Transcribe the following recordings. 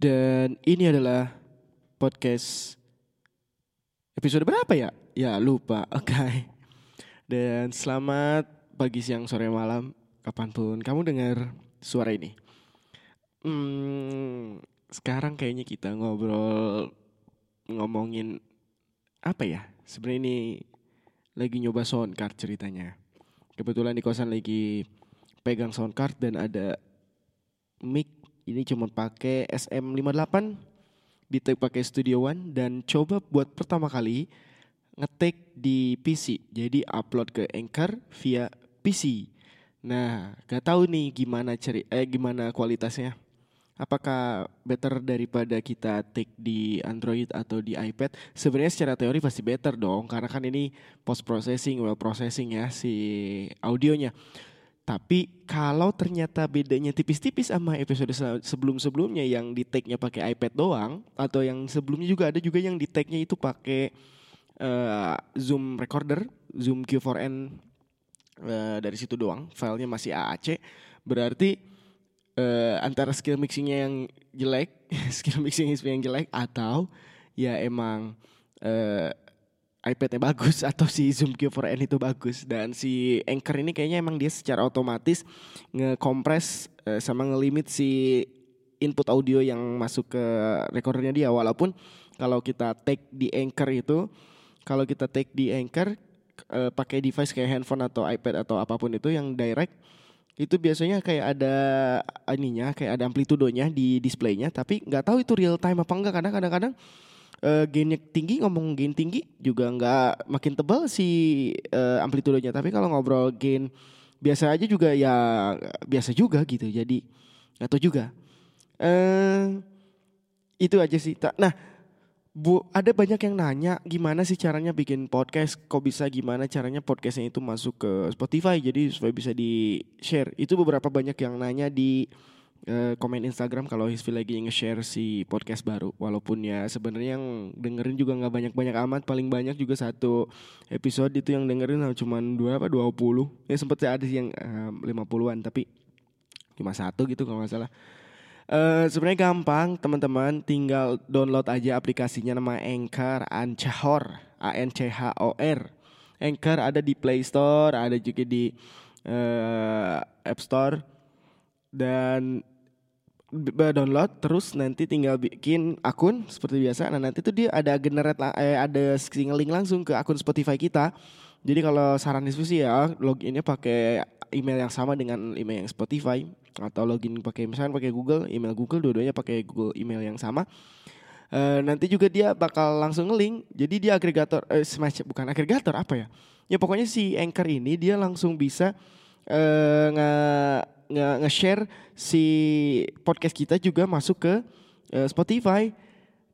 Dan ini adalah podcast episode berapa ya? Ya lupa, oke. Dan selamat pagi, siang, sore, malam, kapan pun kamu dengar suara ini. Hmm, sekarang kayaknya kita ngobrol ngomongin apa ya? Sebenarnya ini lagi nyoba sound card ceritanya. Kebetulan di kosan lagi pegang sound card dan ada mic ini cuma pakai SM58 di pakai Studio One dan coba buat pertama kali ngetik di PC. Jadi upload ke Anchor via PC. Nah, gak tahu nih gimana ceri eh gimana kualitasnya. Apakah better daripada kita take di Android atau di iPad? Sebenarnya secara teori pasti better dong karena kan ini post processing, well processing ya si audionya. Tapi kalau ternyata bedanya tipis-tipis sama episode sebelum-sebelumnya yang di take-nya pakai iPad doang atau yang sebelumnya juga ada juga yang di take-nya itu pakai uh, Zoom recorder, Zoom Q4n uh, eh, dari situ doang, filenya masih AAC, berarti uh, antara skill mixingnya yang jelek, skill mixing yang jelek atau ya emang uh, iPadnya bagus atau si Zoom Q4n itu bagus. Dan si Anchor ini kayaknya emang dia secara otomatis ngekompres uh, sama ngelimit si input audio yang masuk ke recordernya dia. Walaupun kalau kita take di Anchor itu kalau kita take di Anchor uh, pakai device kayak handphone atau iPad atau apa pun itu yang direct itu biasanya kayak ada ininya kayak ada amplitudonya di displaynya. Tapi nggak tahu itu real time apa enggak karena kadang-kadang uh, gainnya tinggi ngomong gain tinggi juga nggak makin tebal si uh, amplitudonya tapi kalau ngobrol gain biasa aja juga ya biasa juga gitu jadi atau juga. Uh, itu aja sih nah Bu, ada banyak yang nanya gimana sih caranya bikin podcast, kok bisa gimana caranya podcastnya itu masuk ke Spotify, jadi supaya bisa di share. Itu beberapa banyak yang nanya di uh, komen Instagram kalau Hisfi lagi nge-share si podcast baru. Walaupun ya sebenarnya yang dengerin juga nggak banyak-banyak amat, paling banyak juga satu episode itu yang dengerin cuma dua apa dua puluh. Ya sempet ada sih yang lima puluhan, tapi cuma satu gitu kalau nggak salah. Uh, Sebenarnya gampang teman-teman, tinggal download aja aplikasinya nama Anchor, Anchor, A N C H O R. Anchor ada di Play Store, ada juga di uh, App Store dan download terus nanti tinggal bikin akun seperti biasa. Nah nanti tuh dia ada generate eh, ada link langsung ke akun Spotify kita. Jadi kalau saran diskusi ya loginnya pakai email yang sama dengan email yang Spotify atau login pakai misalnya pakai Google, email Google dua-duanya pakai Google email yang sama. Uh, nanti juga dia bakal langsung nge-link. Jadi dia agregator uh, semacam bukan agregator apa ya? Ya pokoknya si Anchor ini dia langsung bisa uh, nge-share si podcast kita juga masuk ke uh, Spotify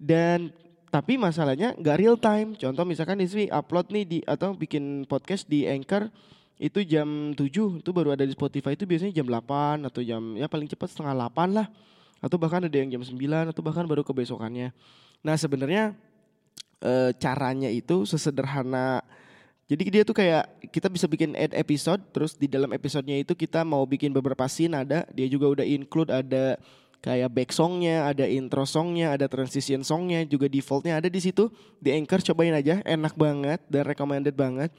dan tapi masalahnya nggak real time. Contoh misalkan Iswi upload nih di atau bikin podcast di Anchor itu jam 7 itu baru ada di Spotify itu biasanya jam 8 atau jam ya paling cepat setengah 8 lah atau bahkan ada yang jam 9 atau bahkan baru kebesokannya. Nah, sebenarnya e, caranya itu sesederhana jadi dia tuh kayak kita bisa bikin add episode terus di dalam episodenya itu kita mau bikin beberapa scene ada dia juga udah include ada kayak back songnya, ada intro songnya, ada transition songnya juga defaultnya ada di situ di Anchor cobain aja enak banget dan recommended banget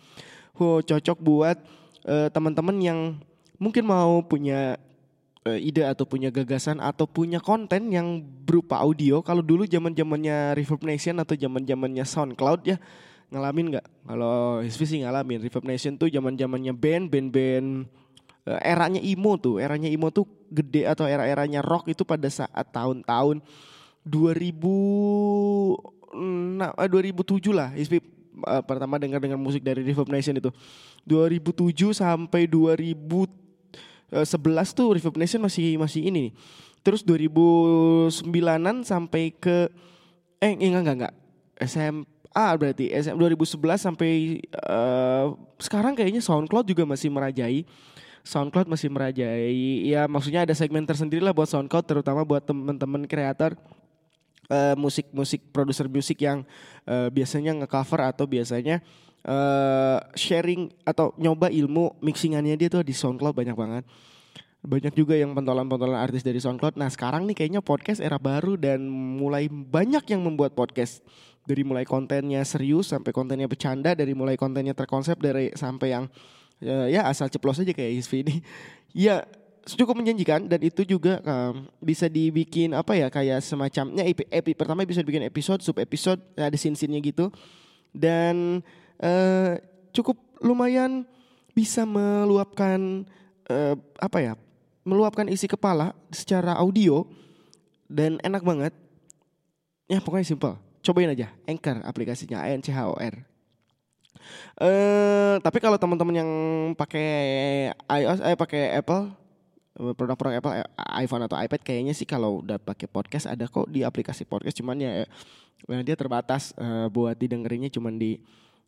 oh, cocok buat uh, teman-teman yang mungkin mau punya uh, ide atau punya gagasan atau punya konten yang berupa audio. Kalau dulu zaman zamannya Reverb Nation atau zaman zamannya SoundCloud ya ngalamin nggak? Kalau Hisvi sih ngalamin. Reverb Nation tuh zaman zamannya band, band-band uh, eranya emo tuh, eranya emo tuh gede atau era-eranya rock itu pada saat tahun-tahun 2000 nah, 2007 lah. Hisvi uh, pertama dengar dengar musik dari Reverb Nation itu 2007 sampai 2011 tuh Reverb Nation masih masih ini nih. Terus 2009-an sampai ke eh enggak enggak enggak SMA berarti SM 2011 sampai uh, sekarang kayaknya SoundCloud juga masih merajai. SoundCloud masih merajai. Ya maksudnya ada segmen tersendiri lah buat SoundCloud terutama buat teman-teman kreator musik-musik uh, produser musik yang uh, biasanya ngecover atau biasanya uh, sharing atau nyoba ilmu mixingannya dia tuh di SoundCloud banyak banget. banyak juga yang pentolan-pentolan artis dari SoundCloud. Nah sekarang nih kayaknya podcast era baru dan mulai banyak yang membuat podcast dari mulai kontennya serius sampai kontennya bercanda, dari mulai kontennya terkonsep dari sampai yang ya, ya asal ceplos aja kayak Isvi ini. Ya cukup menjanjikan dan itu juga um, bisa dibikin apa ya kayak semacamnya epi, epi pertama bisa bikin episode sub episode ada scene-scene-nya gitu. Dan uh, cukup lumayan bisa meluapkan uh, apa ya meluapkan isi kepala secara audio dan enak banget. Ya pokoknya simple cobain aja Anchor aplikasinya A N C H O R uh, tapi kalau teman-teman yang pakai iOS eh pakai Apple produk-produk Apple eh, iPhone atau iPad kayaknya sih kalau udah pakai podcast ada kok di aplikasi podcast cuman ya eh, dia terbatas uh, buat didengerinnya cuman di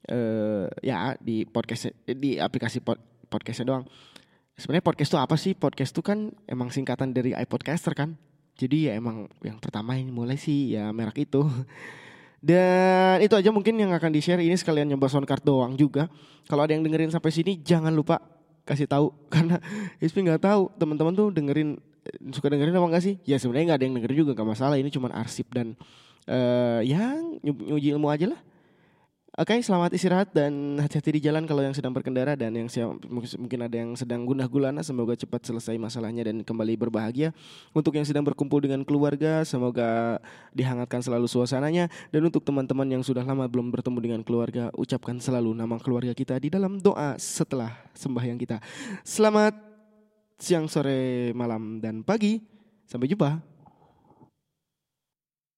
uh, ya di podcast di aplikasi pod, podcastnya doang. Sebenarnya podcast itu apa sih? Podcast itu kan emang singkatan dari iPodcaster kan. Jadi ya emang yang pertama ini mulai sih ya merek itu. Dan itu aja mungkin yang akan di-share ini sekalian nyoba soundcard doang juga. Kalau ada yang dengerin sampai sini jangan lupa kasih tahu karena Ispi nggak tahu teman-teman tuh dengerin suka dengerin apa enggak sih? Ya sebenarnya nggak ada yang dengerin juga nggak masalah. Ini cuma arsip dan uh, yang nyuji ilmu aja lah. Oke, okay, selamat istirahat dan hati-hati di jalan kalau yang sedang berkendara dan yang siap, mungkin ada yang sedang gundah gulana semoga cepat selesai masalahnya dan kembali berbahagia. Untuk yang sedang berkumpul dengan keluarga semoga dihangatkan selalu suasananya dan untuk teman-teman yang sudah lama belum bertemu dengan keluarga ucapkan selalu nama keluarga kita di dalam doa setelah sembahyang kita. Selamat siang, sore, malam dan pagi. Sampai jumpa.